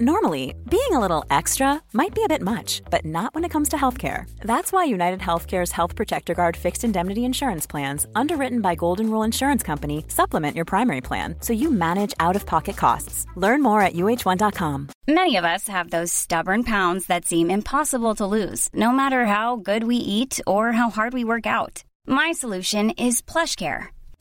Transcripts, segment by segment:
Normally, being a little extra might be a bit much, but not when it comes to healthcare. That's why United Healthcare's Health Protector Guard fixed indemnity insurance plans, underwritten by Golden Rule Insurance Company, supplement your primary plan so you manage out of pocket costs. Learn more at uh1.com. Many of us have those stubborn pounds that seem impossible to lose, no matter how good we eat or how hard we work out. My solution is PlushCare.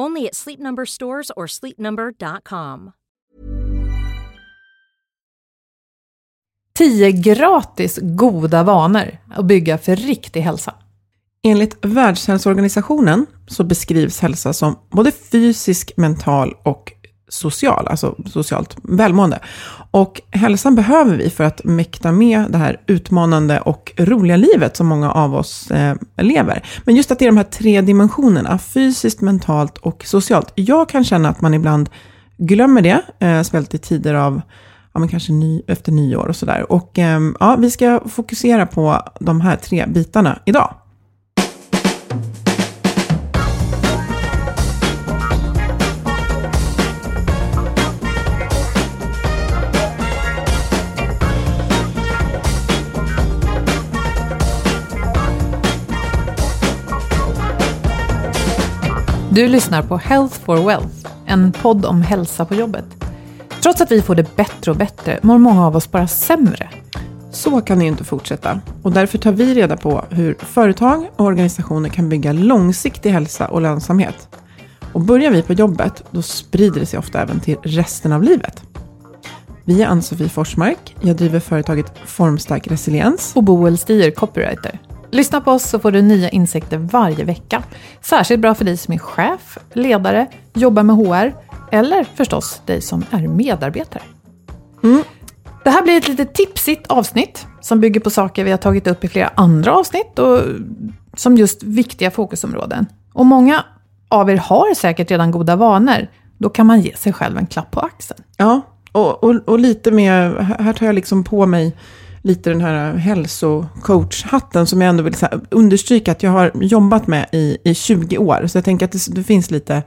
Only at Sleep Number stores or sleepnumber.com. 10 gratis goda vanor att bygga för riktig hälsa. Enligt Världshälsoorganisationen så beskrivs hälsa som både fysisk, mental och social, alltså socialt välmående. Och hälsan behöver vi för att mäkta med det här utmanande och roliga livet som många av oss eh, lever. Men just att det är de här tre dimensionerna, fysiskt, mentalt och socialt. Jag kan känna att man ibland glömmer det, eh, speciellt i tider av ja, men kanske ny, efter nyår och sådär. Och eh, ja, vi ska fokusera på de här tre bitarna idag. Du lyssnar på Health for Wealth, en podd om hälsa på jobbet. Trots att vi får det bättre och bättre mår många av oss bara sämre. Så kan det ju inte fortsätta. Och därför tar vi reda på hur företag och organisationer kan bygga långsiktig hälsa och lönsamhet. Och börjar vi på jobbet, då sprider det sig ofta även till resten av livet. Vi är Ann-Sofie Forsmark. Jag driver företaget Formstark Resiliens. Och Boel Stier, copywriter. Lyssna på oss så får du nya insikter varje vecka. Särskilt bra för dig som är chef, ledare, jobbar med HR eller förstås dig som är medarbetare. Mm. Det här blir ett lite tipsigt avsnitt som bygger på saker vi har tagit upp i flera andra avsnitt och som just viktiga fokusområden. Och många av er har säkert redan goda vanor. Då kan man ge sig själv en klapp på axeln. Ja, och, och, och lite mer, här tar jag liksom på mig lite den här hälsocoach-hatten som jag ändå vill understryka att jag har jobbat med i, i 20 år. Så jag tänker att det, det finns lite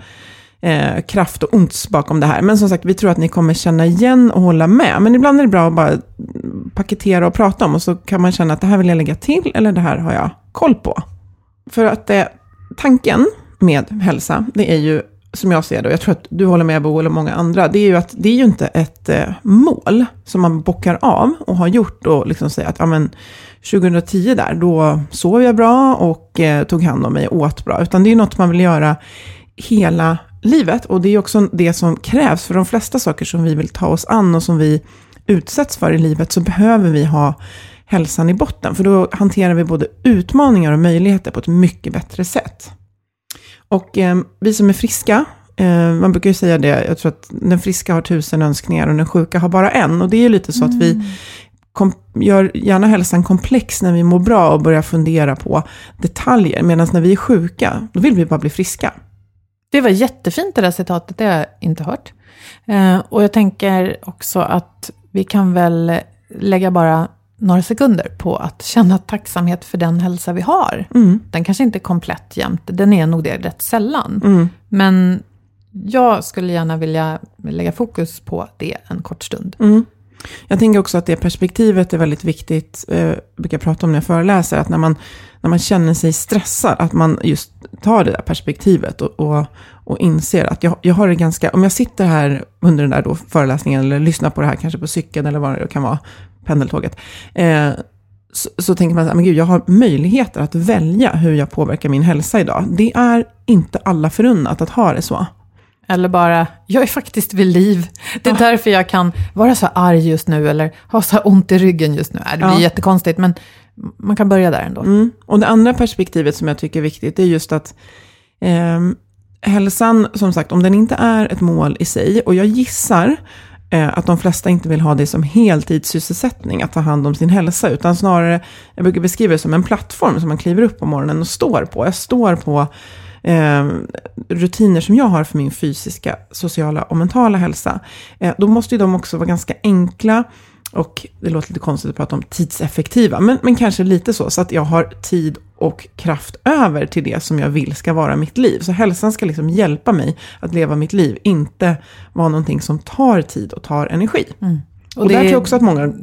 eh, kraft och ont bakom det här. Men som sagt, vi tror att ni kommer känna igen och hålla med. Men ibland är det bra att bara paketera och prata om och så kan man känna att det här vill jag lägga till eller det här har jag koll på. För att eh, tanken med hälsa, det är ju som jag ser det, och jag tror att du håller med Bo och många andra, det är ju att det är ju inte ett eh, mål som man bockar av och har gjort och liksom säger att ja, men 2010 där, då sov jag bra och eh, tog hand om mig och åt bra, utan det är ju något man vill göra hela livet och det är också det som krävs för de flesta saker som vi vill ta oss an och som vi utsätts för i livet så behöver vi ha hälsan i botten, för då hanterar vi både utmaningar och möjligheter på ett mycket bättre sätt. Och eh, vi som är friska, eh, man brukar ju säga det, jag tror att den friska har tusen önskningar och den sjuka har bara en. Och det är ju lite så mm. att vi kom, gör gärna hälsan komplex när vi mår bra och börjar fundera på detaljer. Medan när vi är sjuka, då vill vi bara bli friska. Det var jättefint det där citatet, det har jag inte hört. Eh, och jag tänker också att vi kan väl lägga bara några sekunder på att känna tacksamhet för den hälsa vi har. Mm. Den kanske inte är komplett jämt, den är nog det rätt sällan. Mm. Men jag skulle gärna vilja lägga fokus på det en kort stund. Mm. Jag tänker också att det perspektivet är väldigt viktigt, eh, jag brukar prata om när jag föreläser, att när man, när man känner sig stressad, att man just tar det där perspektivet och, och, och inser att jag, jag har det ganska, om jag sitter här under den där då föreläsningen eller lyssnar på det här kanske på cykeln eller vad det kan vara, pendeltåget, eh, så, så tänker man så här, men gud, jag har möjligheter att välja hur jag påverkar min hälsa idag. Det är inte alla förunnat att ha det så. Eller bara, jag är faktiskt vid liv. Det är ja. därför jag kan vara så arg just nu, eller ha så ont i ryggen just nu. Det blir ja. jättekonstigt, men man kan börja där ändå. Mm. Och det andra perspektivet som jag tycker är viktigt, är just att eh, hälsan, som sagt, om den inte är ett mål i sig, och jag gissar Eh, att de flesta inte vill ha det som heltidssysselsättning, att ta hand om sin hälsa, utan snarare, jag brukar beskriva det som en plattform som man kliver upp på morgonen och står på. Jag står på eh, rutiner som jag har för min fysiska, sociala och mentala hälsa. Eh, då måste ju de också vara ganska enkla, och det låter lite konstigt att prata om tidseffektiva, men, men kanske lite så, så att jag har tid och kraft över till det som jag vill ska vara mitt liv. Så hälsan ska liksom hjälpa mig att leva mitt liv, inte vara någonting som tar tid och tar energi. Mm. Och, och där tror jag också att många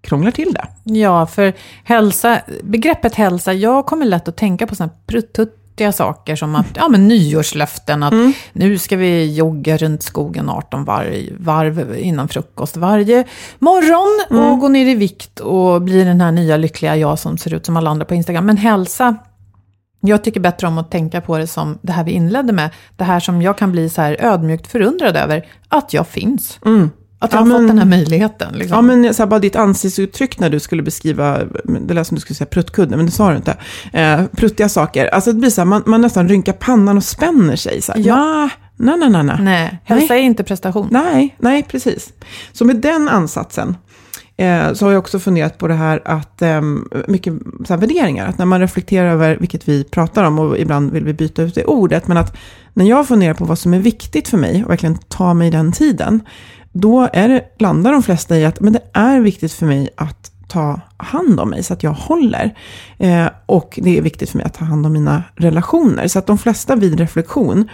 krånglar till det. Ja, för hälsa, begreppet hälsa, jag kommer lätt att tänka på sådana pruttut vettiga saker som att, ja men nyårslöften, att mm. nu ska vi jogga runt skogen 18 varv, varv innan frukost varje morgon mm. och gå ner i vikt och bli den här nya lyckliga jag som ser ut som alla andra på Instagram. Men hälsa, jag tycker bättre om att tänka på det som det här vi inledde med, det här som jag kan bli så här ödmjukt förundrad över, att jag finns. Mm. Att jag ja, har men, fått den här möjligheten. Liksom. Ja, men så här, bara ditt ansiktsuttryck när du skulle beskriva, det lät som du skulle säga pruttkudde, men det sa du inte. Eh, pruttiga saker. Alltså det blir så här, man, man nästan rynkar pannan och spänner sig. Så här, ja. Nej, nej, nej, nej. Nej, hälsa är inte prestation. Nej, nej, precis. Så med den ansatsen, eh, så har jag också funderat på det här att eh, mycket så här, värderingar, att när man reflekterar över, vilket vi pratar om och ibland vill vi byta ut det ordet, men att när jag funderar på vad som är viktigt för mig och verkligen ta mig den tiden, då är det, landar de flesta i att men det är viktigt för mig att ta hand om mig så att jag håller. Eh, och det är viktigt för mig att ta hand om mina relationer. Så att de flesta vid reflektion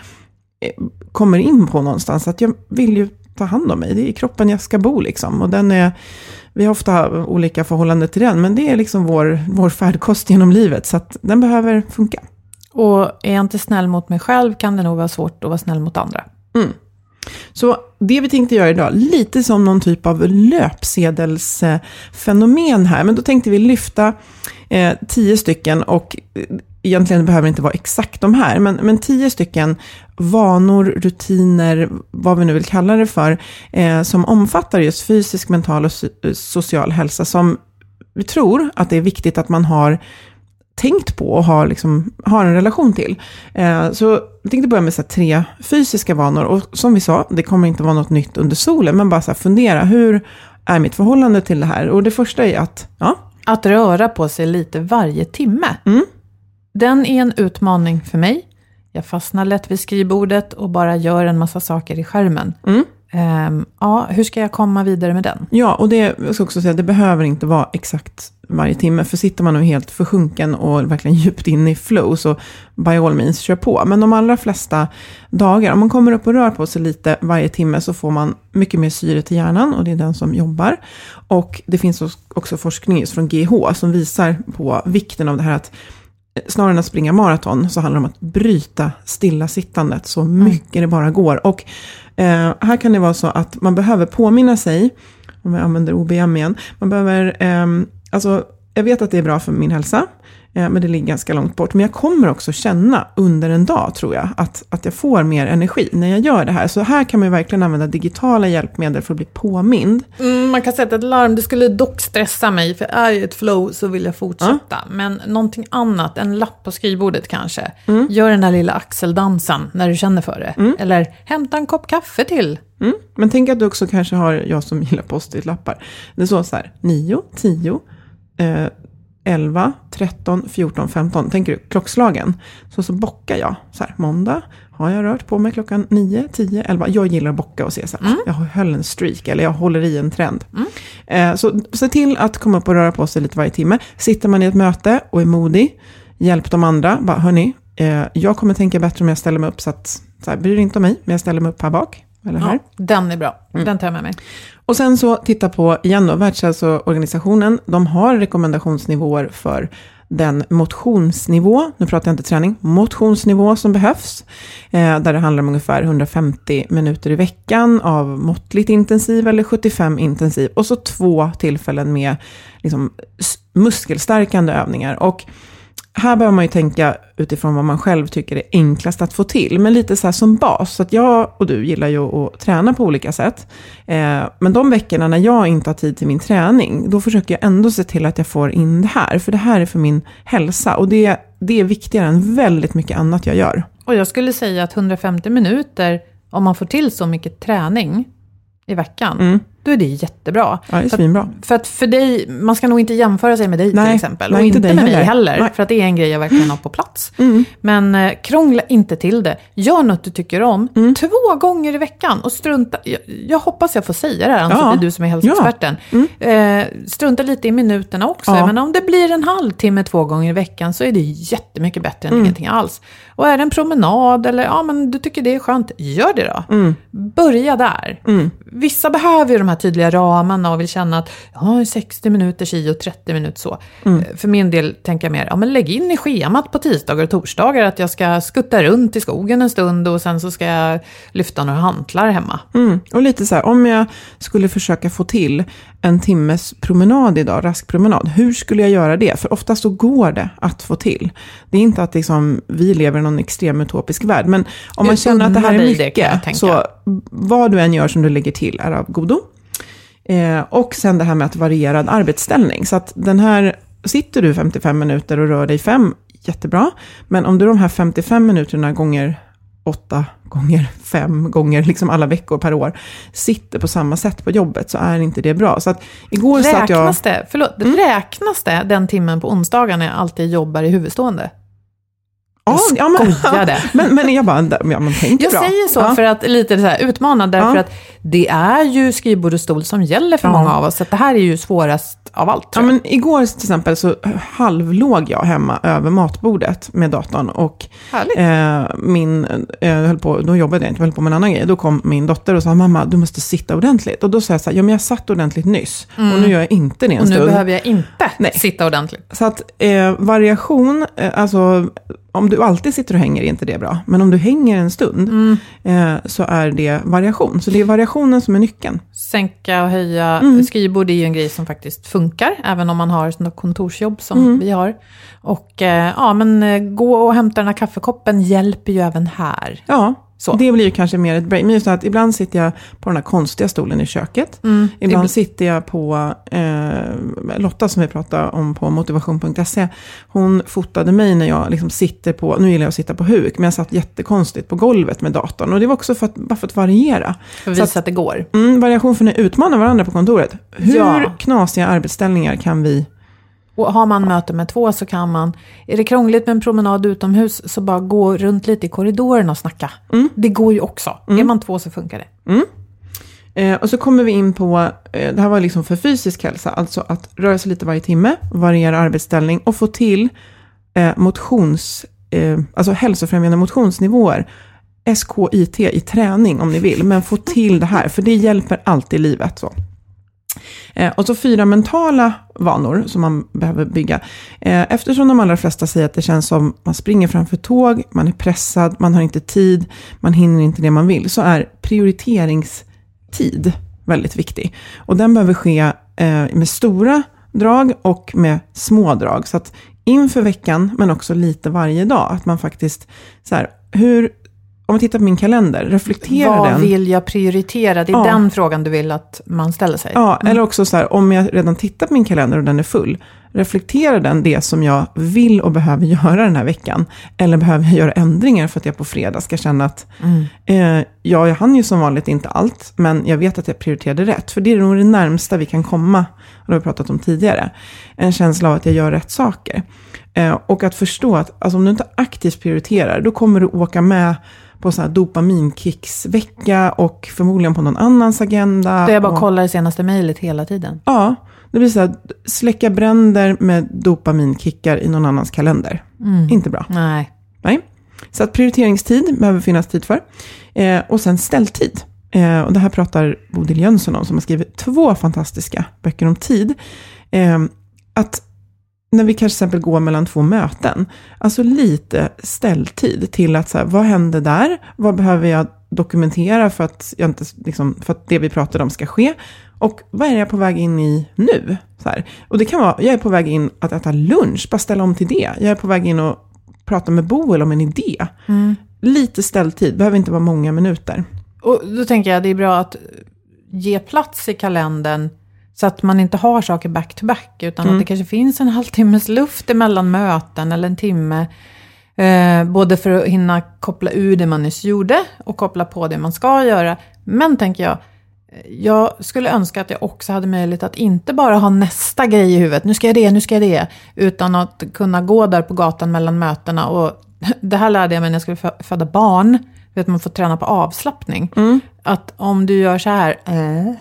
eh, kommer in på någonstans att jag vill ju ta hand om mig. Det är i kroppen jag ska bo liksom. Och den är, vi har ofta olika förhållande till den, men det är liksom vår, vår färdkost genom livet. Så att den behöver funka. Och är jag inte snäll mot mig själv kan det nog vara svårt att vara snäll mot andra. Mm. Så det vi tänkte göra idag, lite som någon typ av löpsedelsfenomen här, men då tänkte vi lyfta eh, tio stycken och eh, egentligen behöver det inte vara exakt de här, men, men tio stycken vanor, rutiner, vad vi nu vill kalla det för, eh, som omfattar just fysisk, mental och eh, social hälsa, som vi tror att det är viktigt att man har tänkt på och har, liksom, har en relation till. Eh, så jag tänkte börja med så tre fysiska vanor. Och som vi sa, det kommer inte vara något nytt under solen, men bara så fundera, hur är mitt förhållande till det här? Och det första är att, ja. Att röra på sig lite varje timme. Mm. Den är en utmaning för mig. Jag fastnar lätt vid skrivbordet och bara gör en massa saker i skärmen. Mm. Um, ja, hur ska jag komma vidare med den? Ja, och det, jag ska också säga, det behöver inte vara exakt varje timme. För sitter man nu helt försjunken och verkligen djupt in i flow, så by all means, kör på. Men de allra flesta dagar, om man kommer upp och rör på sig lite varje timme, så får man mycket mer syre till hjärnan, och det är den som jobbar. Och det finns också forskning just från GH, som visar på vikten av det här att snarare än att springa maraton, så handlar det om att bryta stillasittandet så mycket mm. det bara går. Och Eh, här kan det vara så att man behöver påminna sig, om jag använder OBM igen, man behöver, eh, alltså jag vet att det är bra för min hälsa, men det ligger ganska långt bort. Men jag kommer också känna under en dag, tror jag, att, att jag får mer energi när jag gör det här. Så här kan man verkligen använda digitala hjälpmedel för att bli påmind. Mm, man kan sätta ett larm, det skulle dock stressa mig, för är jag i ett flow så vill jag fortsätta. Ja. Men någonting annat, en lapp på skrivbordet kanske. Mm. Gör den där lilla axeldansen när du känner för det. Mm. Eller hämta en kopp kaffe till. Mm. Men tänk att du också kanske har, jag som gillar post-it-lappar. Det står så här, 9, 10, 11, 13, 14, 15. Tänker du klockslagen? Så så bockar jag. Så här, måndag har jag rört på mig klockan 9, 10, 11. Jag gillar att bocka och se så här, mm. jag höll en streak eller jag håller i en trend. Mm. Eh, så se till att komma upp och röra på sig lite varje timme. Sitter man i ett möte och är modig, hjälp de andra. Bara, hörni, eh, jag kommer tänka bättre om jag ställer mig upp så att, så här, bryr inte om mig, men jag ställer mig upp här bak. Eller här. Ja, den är bra. Mm. Den tar jag med mig. Och sen så titta på, igen då, Världshälsoorganisationen, de har rekommendationsnivåer för den motionsnivå, nu pratar jag inte träning, motionsnivå som behövs. Eh, där det handlar om ungefär 150 minuter i veckan av måttligt intensiv eller 75 intensiv. Och så två tillfällen med liksom, muskelstärkande övningar. Och här behöver man ju tänka utifrån vad man själv tycker är enklast att få till, men lite så här som bas. Så att jag och du gillar ju att träna på olika sätt. Eh, men de veckorna när jag inte har tid till min träning, då försöker jag ändå se till att jag får in det här, för det här är för min hälsa. Och det, det är viktigare än väldigt mycket annat jag gör. Och jag skulle säga att 150 minuter, om man får till så mycket träning i veckan, Mm. Då är det jättebra. Ja, det är För svinbra. För att för dig, man ska nog inte jämföra sig med dig Nej, till exempel. nej, och inte inte med mig heller. heller. Nej. För att det är en grej jag verkligen har på plats. Mm. Men eh, krångla inte till det. Gör något du tycker om. Två gånger i veckan. Och strunta, jag, jag hoppas jag får säga det här, Ja. Ann-Sofie, du som är hälsoexperten. Eh, strunta lite i minuterna också. Ja. Men om det blir en halvtimme två gånger i veckan så är det jättemycket bättre än Mm. ingenting alls. Och är det en promenad eller ja, men du tycker det är skönt, gör det då. Mm. Börja där. Vissa behöver ju de här tydliga ramarna och vill känna att ja, 60 minuter si och 30 minuter så. Mm. Eh, För min del tänker jag mer, ja men lägg in i schemat på tisdagar och torsdagar att jag ska skutta runt i skogen en stund och sen så ska jag lyfta några hantlar hemma. Mm. Och lite så här, om jag skulle försöka få till en timmes promenad idag, rask promenad, hur skulle jag göra det? För oftast så går det att få till. Det är inte att liksom, vi lever i någon extrem utopisk värld, men om man känner att det här är det, mycket, så vad du än gör som du lägger till är av godo. Eh, och sen det här med att varierad arbetsställning. Så att den här, sitter du 55 minuter och rör dig 5, jättebra. Men om du de här 55 minuterna gånger 8 gånger 5 gånger liksom alla veckor per år sitter på samma sätt på jobbet så är inte det bra. Så att igår satt jag... Räknas det, förlåt, Mm. räknas det den timmen på onsdagar när jag alltid jobbar i huvudstående? Ja, ja, men, skojade. men, men jag bara, ja, man tänker Jag bra. säger så Ja. för att lite så här utmana, därför Ja. att det är ju skrivbord och stol som gäller för många av oss. Så det här är ju svårast av allt. Ja, men igår till exempel så halvlåg jag hemma över matbordet med datorn och eh, min, eh, höll på, då jobbade jag inte, jag höll på med en annan grej. Då kom min dotter och sa, mamma du måste sitta ordentligt. Och då sa jag så här, ja men jag satt ordentligt nyss och nu gör jag inte det en och nu stund. behöver jag inte Nej. sitta ordentligt. Så att eh, variation, eh, alltså om du alltid sitter och hänger är inte det bra. Men om du hänger en stund Mm. eh, så är det variation. Så det är variationen som är nyckeln. Sänka och höja Mm. skrivbord är ju en grej som faktiskt funkar, även om man har sådana kontorsjobb som Mm. vi har. Och eh, ja, men eh, gå och hämta den här kaffekoppen hjälper ju även här. Ja, Så. det blir ju kanske mer ett break. Men just att ibland sitter jag på den här konstiga stolen i köket. Mm. Ibland Ibl- sitter jag på, eh, Lotta som vi pratade om på motivation.se, hon fotade mig när jag liksom sitter på, nu gillar jag att sitta på huk, men jag satt jättekonstigt på golvet med datorn. Och det var också för att, bara för att variera. För att visa att det går. Mm, variation för att utmana varandra på kontoret. Hur Ja. knasiga arbetsställningar kan vi... Och har man möte med två så kan man, är det krångligt med en promenad utomhus så bara gå runt lite i korridoren och snacka. Mm. Det går ju också. Är man två så funkar det. Eh, och så kommer vi in på, eh, det här var liksom för fysisk hälsa, alltså att röra sig lite varje timme, variera arbetsställning och få till eh, motions, eh, alltså hälsofrämjande motionsnivåer. SKIT i träning om ni vill, men få till det här, för det hjälper alltid i livet. Så. Eh, och så fyra mentala vanor som man behöver bygga. Eh, eftersom de allra flesta säger att det känns som man springer framför tåg, man är pressad, man har inte tid, man hinner inte det man vill, så är prioriteringstid väldigt viktig. Och den behöver ske eh, med stora drag och med små drag. Så att inför veckan, men också lite varje dag, att man faktiskt, så här, hur, om man tittar på min kalender, reflektera Vad den. vill jag prioritera? Det är Ja. den frågan du vill att man ställer sig. Ja, eller också så här, om jag redan tittar på min kalender och den är full, reflekterar den det som jag vill och behöver göra den här veckan? Eller behöver jag göra ändringar för att jag på fredag ska känna att, eh, ja, jag hann ju som vanligt inte allt, men jag vet att jag prioriterade rätt. För det är nog det närmsta vi kan komma, och det har vi pratat om tidigare, en känsla av att jag gör rätt saker. Eh, och att förstå att alltså, om du inte aktivt prioriterar, då kommer du åka med på så här dopaminkicksvecka och förmodligen på någon annans agenda. Då jag bara och, kollar det senaste mejlet hela tiden. Ja, det blir så här, släcka bränder med dopaminkickar i någon annans kalender. Inte bra. Nej. Nej. Så att prioriteringstid behöver finnas tid för. Eh, och sen ställtid. Eh, och det här pratar Bodil Jönsson om, som har skrivit två fantastiska böcker om tid. Eh, att när vi kanske till exempel går mellan två möten, alltså lite ställtid till att så här, vad händer där? Vad behöver jag dokumentera för att, jag inte, liksom, för att det vi pratade om ska ske? Och vad är jag på väg in i nu? Så här. Och det kan vara, jag är på väg in att äta lunch, bara ställa om till det. Jag är på väg in och prata med Boel om en idé. Mm. Lite ställtid, behöver inte vara många minuter. Och då tänker jag det är bra att ge plats i kalendern så att man inte har saker back to back, utan Mm. att det kanske finns en halvtimmes luft emellan möten eller en timme. Eh, både för att hinna koppla ur det man nyss gjorde och koppla på det man ska göra. Men tänker jag, eh, jag skulle önska att jag också hade möjlighet att inte bara ha nästa grej i huvudet, nu ska jag det, nu ska jag det, utan att kunna gå där på gatan mellan mötena. Och det här lärde jag mig när jag skulle fö- föda barn, vet man får träna på avslappning. Att om du gör så här, äh,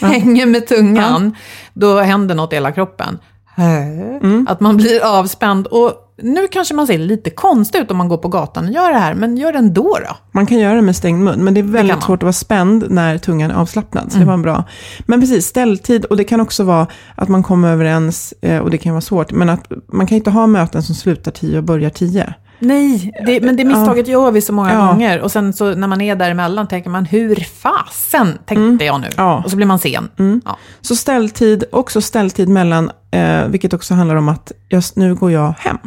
hänger med tungan, då händer något i hela kroppen. Äh, Att man blir avspänd. Och nu kanske man ser lite konstigt ut om man går på gatan och gör det här, men gör det ändå då. Man kan göra det med stängd mun, men det är väldigt man. svårt att vara spänd när tungan är avslappnad. Så det var bra. Men precis, ställtid, och det kan också vara att man kommer överens, eh, och det kan vara svårt, men att man kan inte ha möten som slutar tio och börjar tio. Nej, det, men det misstaget gör vi så många Ja. gånger. Och sen så när man är däremellan tänker man, hur fasen tänkte jag nu? Ja. Och så blir man sen. Ja. Så ställtid, också ställtid mellan, eh, vilket också handlar om att just nu går jag hem.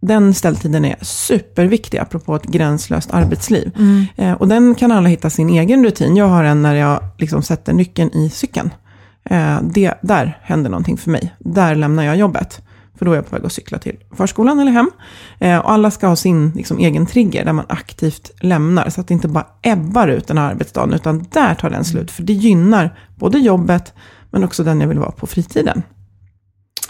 Den ställtiden är superviktig, apropå ett gränslöst arbetsliv. Eh, och den kan alla hitta sin egen rutin. Jag har en när jag liksom sätter nyckeln i cykeln. Eh, det, där händer någonting för mig. Där lämnar jag jobbet. För då är jag på väg att cykla till förskolan eller hem. Eh, och alla ska ha sin liksom, egen trigger där man aktivt lämnar. Så att det inte bara ebbar ut den här arbetsdagen, utan där tar den slut. För det gynnar både jobbet, men också den jag vill vara på fritiden.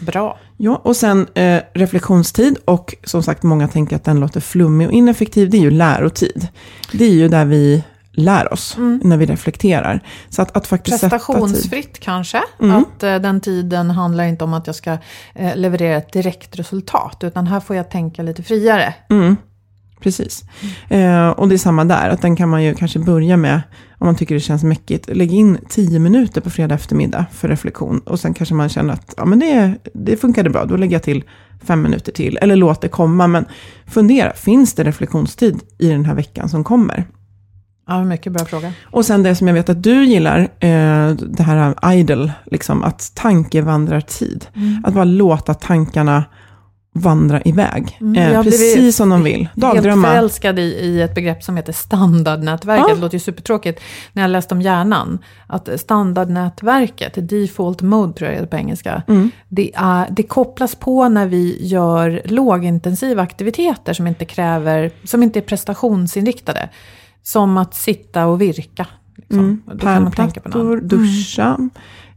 Bra. Ja, och sen eh, reflektionstid och som sagt många tänker att den låter flummig och ineffektiv. Det är ju lärotid. Det är ju där vi lär oss när vi reflekterar. Så att, att faktiskt. Prestationsfritt kanske. Mm. Att eh, den tiden handlar inte om att jag ska eh, leverera ett direkt resultat. Utan här får jag tänka lite friare. Mm, precis. Eh, och det är samma där, att den kan man ju kanske börja med, om man tycker det känns mäckigt, lägg in tio minuter på fredag eftermiddag för reflektion. Och sen kanske man känner att ja, men det, det funkade bra, då lägger jag till fem minuter till. Eller låt det komma, men fundera, finns det reflektionstid i den här veckan som kommer? Ja, mycket bra fråga. Och sen det som jag vet att du gillar, eh, det här idle, liksom, att tankevandrar-tid. Att bara låta tankarna vandra iväg. Mm, eh, jag precis som de vill. Helt Dagdrömma. förälskad i, i ett begrepp som heter standardnätverket. Ja. Det låter ju supertråkigt när jag läste om hjärnan. Att standardnätverket, default mode tror jag det är på engelska, Mm. det, är, det kopplas på när vi gör lågintensiva aktiviteter som inte kräver, som inte är prestationsinriktade. Som att sitta och virka. Liksom. Mm. Då kan man tänka på något Pärlplattor, annat. duscha.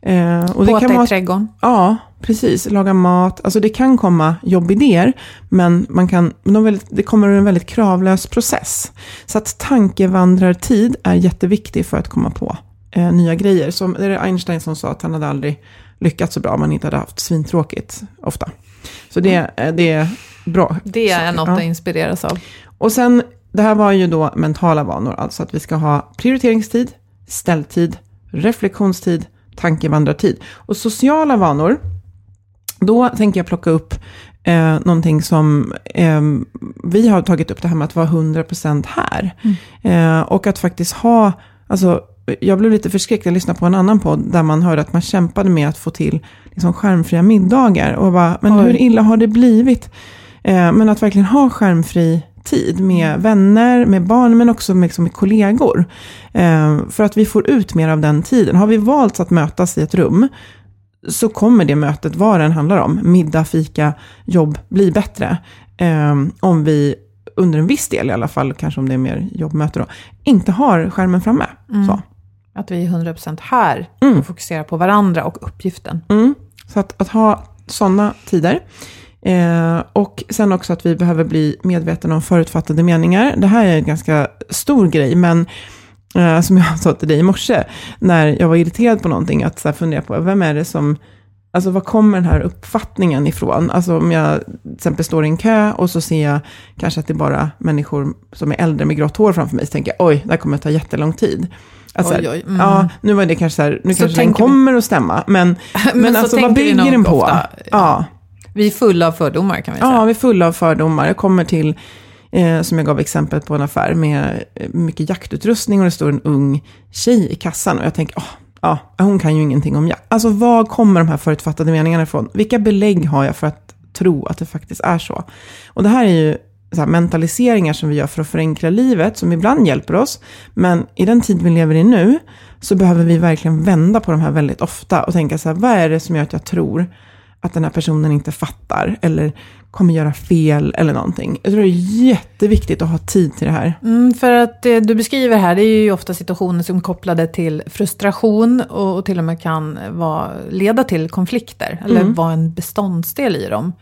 Eh, och det Påta kan i vara, trädgården. ja, precis. Laga mat. Alltså det kan komma jobbidéer, men man kan, de väldigt, det kommer ur en väldigt kravlös process. Så att tankevandrartid är jätteviktig för att komma på eh, nya grejer. Som, det är Einstein som sa att han hade aldrig lyckats så bra om han inte hade haft svintråkigt ofta. Så det, eh, det är bra. Det är något Ja. att inspireras av. Och sen, det här var ju då mentala vanor, alltså att vi ska ha prioriteringstid, ställtid, reflektionstid, tankevandrartid. Och sociala vanor, då tänker jag plocka upp eh, någonting som eh, vi har tagit upp det här med att vara 100% här. Eh, och att faktiskt ha, alltså jag blev lite förskräckt, jag lyssnade på en annan podd där man hörde att man kämpade med att få till liksom, skärmfria middagar. Och bara, men Oj. hur illa har det blivit? Eh, men att verkligen ha skärmfri tid med vänner, med barn, men också med, liksom, med kollegor. Eh, för att vi får ut mer av den tiden. Har vi valt att mötas i ett rum, så kommer det mötet, vad det än handlar om, middag, fika, jobb, bli bättre. Eh, om vi under en viss del i alla fall, kanske om det är mer jobbmöte då, inte har skärmen framme. Så. Att vi är 100% här Mm. och fokuserar på varandra och uppgiften. Mm. Så att, att ha sådana tider. Eh, och sen också att vi behöver bli medvetna om förutfattade meningar. Det här är en ganska stor grej, men eh, som jag sa till dig i morse, när jag var irriterad på någonting, att så här, fundera på, vem är det som, alltså var kommer den här uppfattningen ifrån? Alltså om jag till exempel står i en kö och så ser jag kanske att det är bara människor som är äldre med grått hår framför mig, så tänker jag, oj, det här kommer att ta jättelång tid. Att så här, Oj, oj, mm. Ja, nu var det kanske så här, nu Så kanske den tänker vi- kommer att stämma, men, men, så alltså vad bygger den på? ofta. Ja, vi är fulla av fördomar kan vi säga. Ja, vi är fulla av fördomar. Jag kommer till, eh, som jag gav exempel på en affär med eh, mycket jaktutrustning och det står en ung tjej i kassan och jag tänker, oh, ja, hon kan ju ingenting om jakt. Alltså var kommer de här förutfattade meningarna ifrån? Vilka belägg har jag för att tro att det faktiskt är så? Och det här är ju så mentaliseringar som vi gör för att förenkla livet, som ibland hjälper oss. Men i den tid vi lever i nu, så behöver vi verkligen vända på de här väldigt ofta och tänka så här, vad är det som gör att jag tror att den här personen inte fattar eller kommer göra fel eller någonting. Jag tror det är jätteviktigt att ha tid till det här. Mm, för att det du beskriver här, det är ju ofta situationer som är kopplade till frustration och, och till och med kan vara, leda till konflikter, eller Mm. vara en beståndsdel i dem.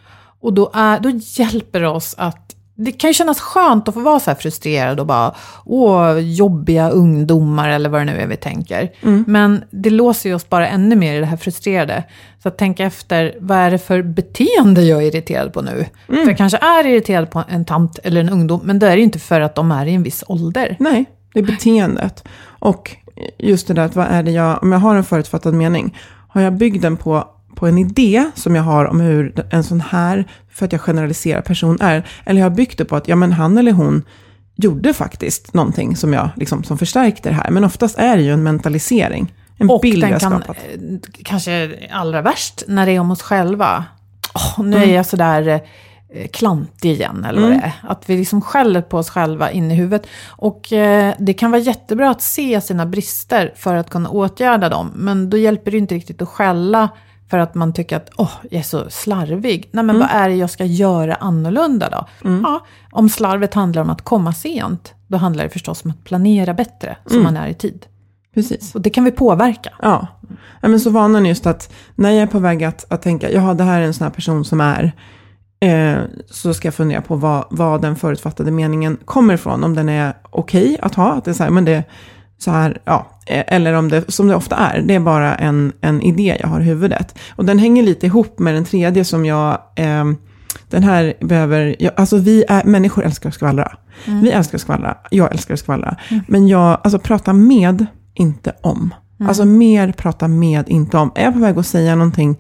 Och då, är, då hjälper det oss att det kan ju kännas skönt att få vara så här frustrerad och bara, åh, jobbiga ungdomar eller vad det nu är vi tänker. Men det låser ju oss bara ännu mer i det här frustrerade. Så att tänka efter, vad är det för beteende jag är irriterad på nu? För jag kanske är irriterad på en tant eller en ungdom, men det är det ju inte för att de är i en viss ålder. Nej, det är beteendet. Och just det där att vad är det jag, om jag har en förutfattad mening, har jag byggt den på, på en idé som jag har om hur en sån här, för att jag generaliserar person är, eller jag har byggt det på att ja, men han eller hon gjorde faktiskt någonting som, jag, liksom, som förstärkte det här. Men oftast är det ju en mentalisering, en Och bild den jag kan, skapat. eh, kanske allra värst, när det är om oss själva. Åh, nu Mm. är jag sådär eh, klantig igen, eller vad det är. Att vi liksom skäller på oss själva in i huvudet. Och eh, det kan vara jättebra att se sina brister för att kunna åtgärda dem. Men då hjälper det inte riktigt att skälla för att man tycker att åh, jag är så slarvig. Nej, men Mm. vad är det jag ska göra annorlunda då? Ja, om slarvet handlar om att komma sent, då handlar det förstås om att planera bättre, så Mm. man är i tid. Precis. Och det kan vi påverka. Ja. ja men så vanan just att när jag är på väg att, att tänka, jaha det här är en sån här person som är, eh, så ska jag fundera på vad, vad den förutfattade meningen kommer ifrån. Om den är okej att ha, att det är så här, men det så här, ja. eh, Eller om det, som det ofta är, det är bara en, en idé jag har i huvudet. Och den hänger lite ihop med den tredje som jag, eh, den här behöver, jag, alltså vi är, människor älskar att skvallra. Vi älskar att skvallra, jag älskar att skvallra. Men jag, alltså prata med, inte om. Alltså mer prata med, inte om. Är jag på väg att säga någonting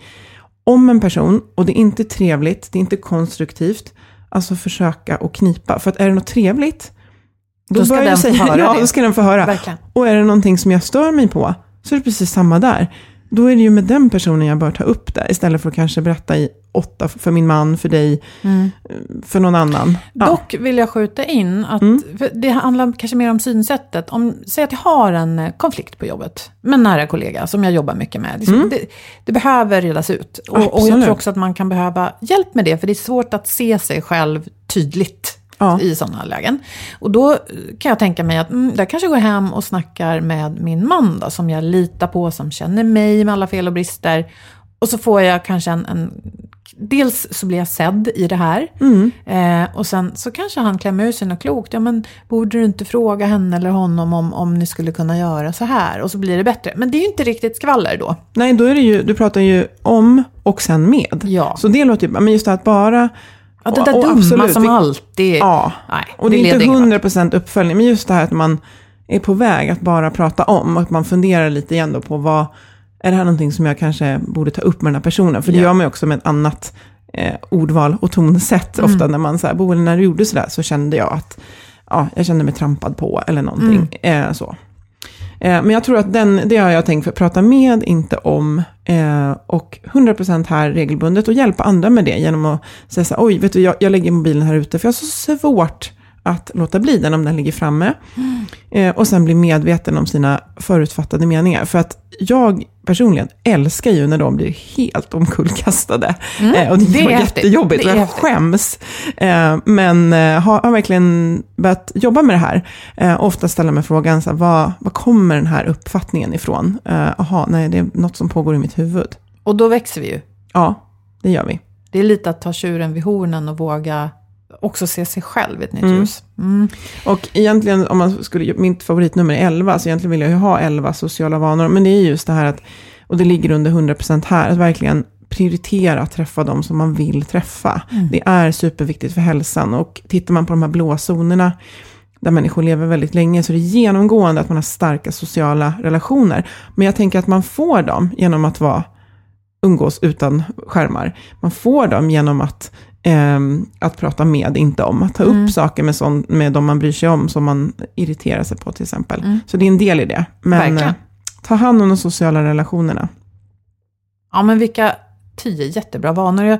om en person och det är inte trevligt, det är inte konstruktivt, alltså försöka att knipa. För att är det något trevligt, då, Då ska den jag få säga, höra ja, det. då ska den få höra. Verkligen. Och är det någonting som jag stör mig på, så är det precis samma där. Då är det ju med den personen jag bör ta upp det, istället för att kanske berätta i åtta för min man, för dig, för någon annan. Ja. Mm. Dock vill jag skjuta in att Mm. det handlar kanske mer om synsättet. Om, säg att jag har en eh, konflikt på jobbet med en nära kollega som jag jobbar mycket med. Liksom, det, det behöver redas ut. Och, och jag Mm. Tror också att man kan behöva hjälp med det, för det är svårt att se sig själv tydligt. Ja. i sådana lägen. Och då kan jag tänka mig att mm, jag kanske går hem och snackar med min man då, som jag litar på, som känner mig med alla fel och brister. Och så får jag kanske en, en dels så blir jag sedd i det här. Mm. Eh, och sen så kanske han klämmer ur sig något klokt. Ja men borde du inte fråga henne eller honom om, om ni skulle kunna göra så här? Och så blir det bättre. Men det är ju inte riktigt skvaller då. Nej, då är det ju, du pratar ju om och sen med. Ja. Så det låter ju, men just det att bara... Ja, det och- där och dumma absolut, som alltid... Ja, Nej, och det är leder inte ingen vart. 100% uppföljning, men just det här att man är på väg att bara prata om, och att man funderar lite igen då på vad, är det här någonting som jag kanske borde ta upp med den här personen? För det Ja. gör man ju också med ett annat eh, ordval och tonsätt, Mm. ofta när man säger, Boel, när du gjorde sådär så kände jag att, ja, jag kände mig trampad på, eller någonting, Mm. eh, så. Eh, Men jag tror att den, det har jag tänkt för att prata med, inte om. Eh, och 100% här regelbundet och hjälpa andra med det genom att säga så här, oj, vet du, jag, jag lägger mobilen här ute för jag har så svårt att låta bli den om den ligger framme. Eh, och sen bli medveten om sina förutfattade meningar. För att jag personligen älskar ju när de blir helt omkullkastade. Eh, och det, det är jättejobbigt Det är och jag häftigt. skäms. Eh, men har, har verkligen börjat jobba med det här. Eh, ofta ställa mig frågan, så här, vad, vad kommer den här uppfattningen ifrån? Jaha, nej, det är något som pågår i mitt huvud. Och då växer vi ju. Ja, det gör vi. Det är lite att ta tjuren vid hornen och våga också se sig själv i ett nytt Mm. ljus. Mm. Och egentligen, om man skulle, mitt favoritnummer är 11, så egentligen vill jag ju ha 11 sociala vanor. Men det är just det här att, och det ligger under 100% här, att verkligen prioritera att träffa de som man vill träffa. Det är superviktigt för hälsan. Och tittar man på de här blåa zonerna, där människor lever väldigt länge, så är det genomgående att man har starka sociala relationer. Men jag tänker att man får dem genom att vara umgås utan skärmar. Man får dem genom att, eh, att prata med, inte om. Att ta upp Mm. saker med, sån, med de man bryr sig om, som man irriterar sig på till exempel. Mm. Så det är en del i det. Men eh, ta hand om de sociala relationerna. Ja, men vilka tio jättebra vanor.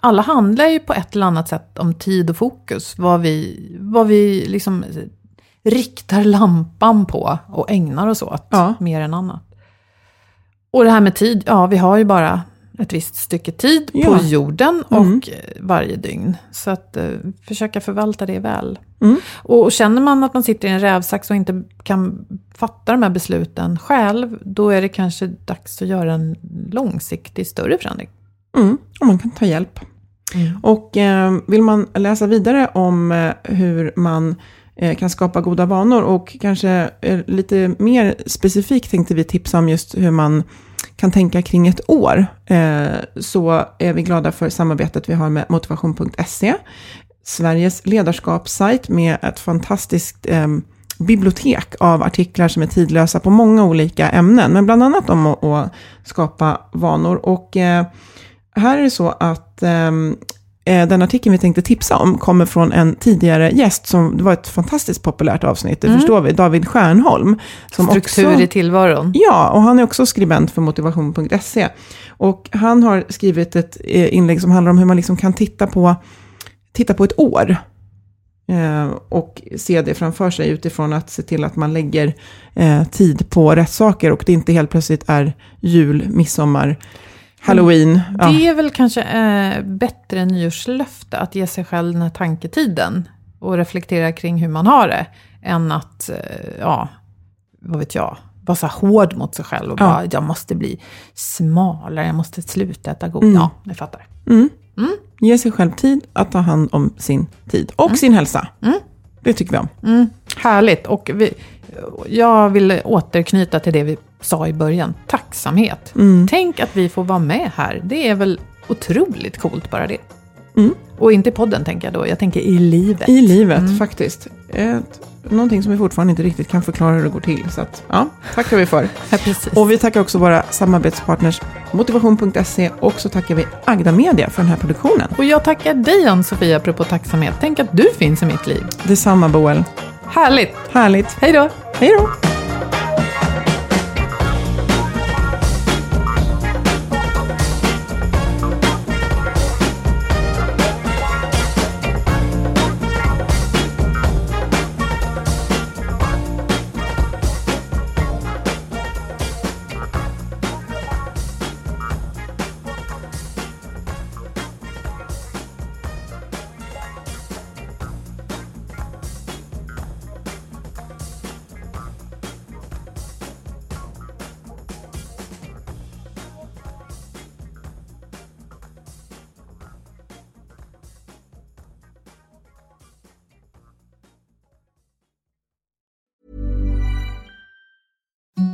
Alla handlar ju på ett eller annat sätt om tid och fokus. Vad vi, vad vi liksom riktar lampan på och ägnar oss åt Ja. mer än annat. Och det här med tid, ja vi har ju bara ett visst stycke tid Ja. på jorden och Mm. varje dygn. Så att eh, försöka förvalta det väl. Mm. Och, och känner man att man sitter i en rävsax och inte kan fatta de här besluten själv, då är det kanske dags att göra en långsiktig större förändring. Mm. Och man kan ta hjälp. Och eh, vill man läsa vidare om eh, hur man eh, kan skapa goda vanor och kanske eh, lite mer specifikt tänkte vi tipsa om just hur man kan tänka kring ett år. Eh, så är vi glada för samarbetet vi har med motivation.se. Sveriges ledarskapssajt med ett fantastiskt ehm, bibliotek av artiklar som är tidlösa på många olika ämnen, men bland annat om att, skapa vanor. Och eh, här är det så att ehm, den artikeln vi tänkte tipsa om kommer från en tidigare gäst, som, det var ett fantastiskt populärt avsnitt, det förstår vi, David Stjärnholm. Som Struktur också, i tillvaron. Ja, och han är också skribent för motivation.se. Och han har skrivit ett eh, inlägg som handlar om hur man liksom kan titta på, titta på ett år. Eh, och se det framför sig utifrån att se till att man lägger eh, tid på rätt saker och det inte helt plötsligt är jul, midsommar, halloween. Ja. Det är väl kanske eh, bättre nyårslöfte att ge sig själv den här tanketiden och reflektera kring hur man har det, än att, eh, ja, vad vet jag, vara så hård mot sig själv och Ja. bara, jag måste bli smalare, jag måste sluta äta god. Mm. Ja, ni fattar. Mm. Ge sig själv tid att ta hand om sin tid och sin hälsa. Mm. Det tycker vi om. Mm, härligt. Och vi, jag vill återknyta till det vi sa i början. Tacksamhet. Mm. Tänk att vi får vara med här. Det är väl otroligt coolt bara det. Mm. Och inte i podden tänker jag då, jag tänker i livet. I livet Mm. faktiskt. Ett, någonting som vi fortfarande inte riktigt kan förklara hur det går till. Så att, ja, tackar vi för. Ja. Och vi tackar också våra samarbetspartners motivation.se och så tackar vi Agda Media för den här produktionen. Och jag tackar dig Ann-Sofia apropå tacksamhet. Tänk att du finns i mitt liv. Detsamma Boel. Härligt. Härligt. Hej då. Hej då.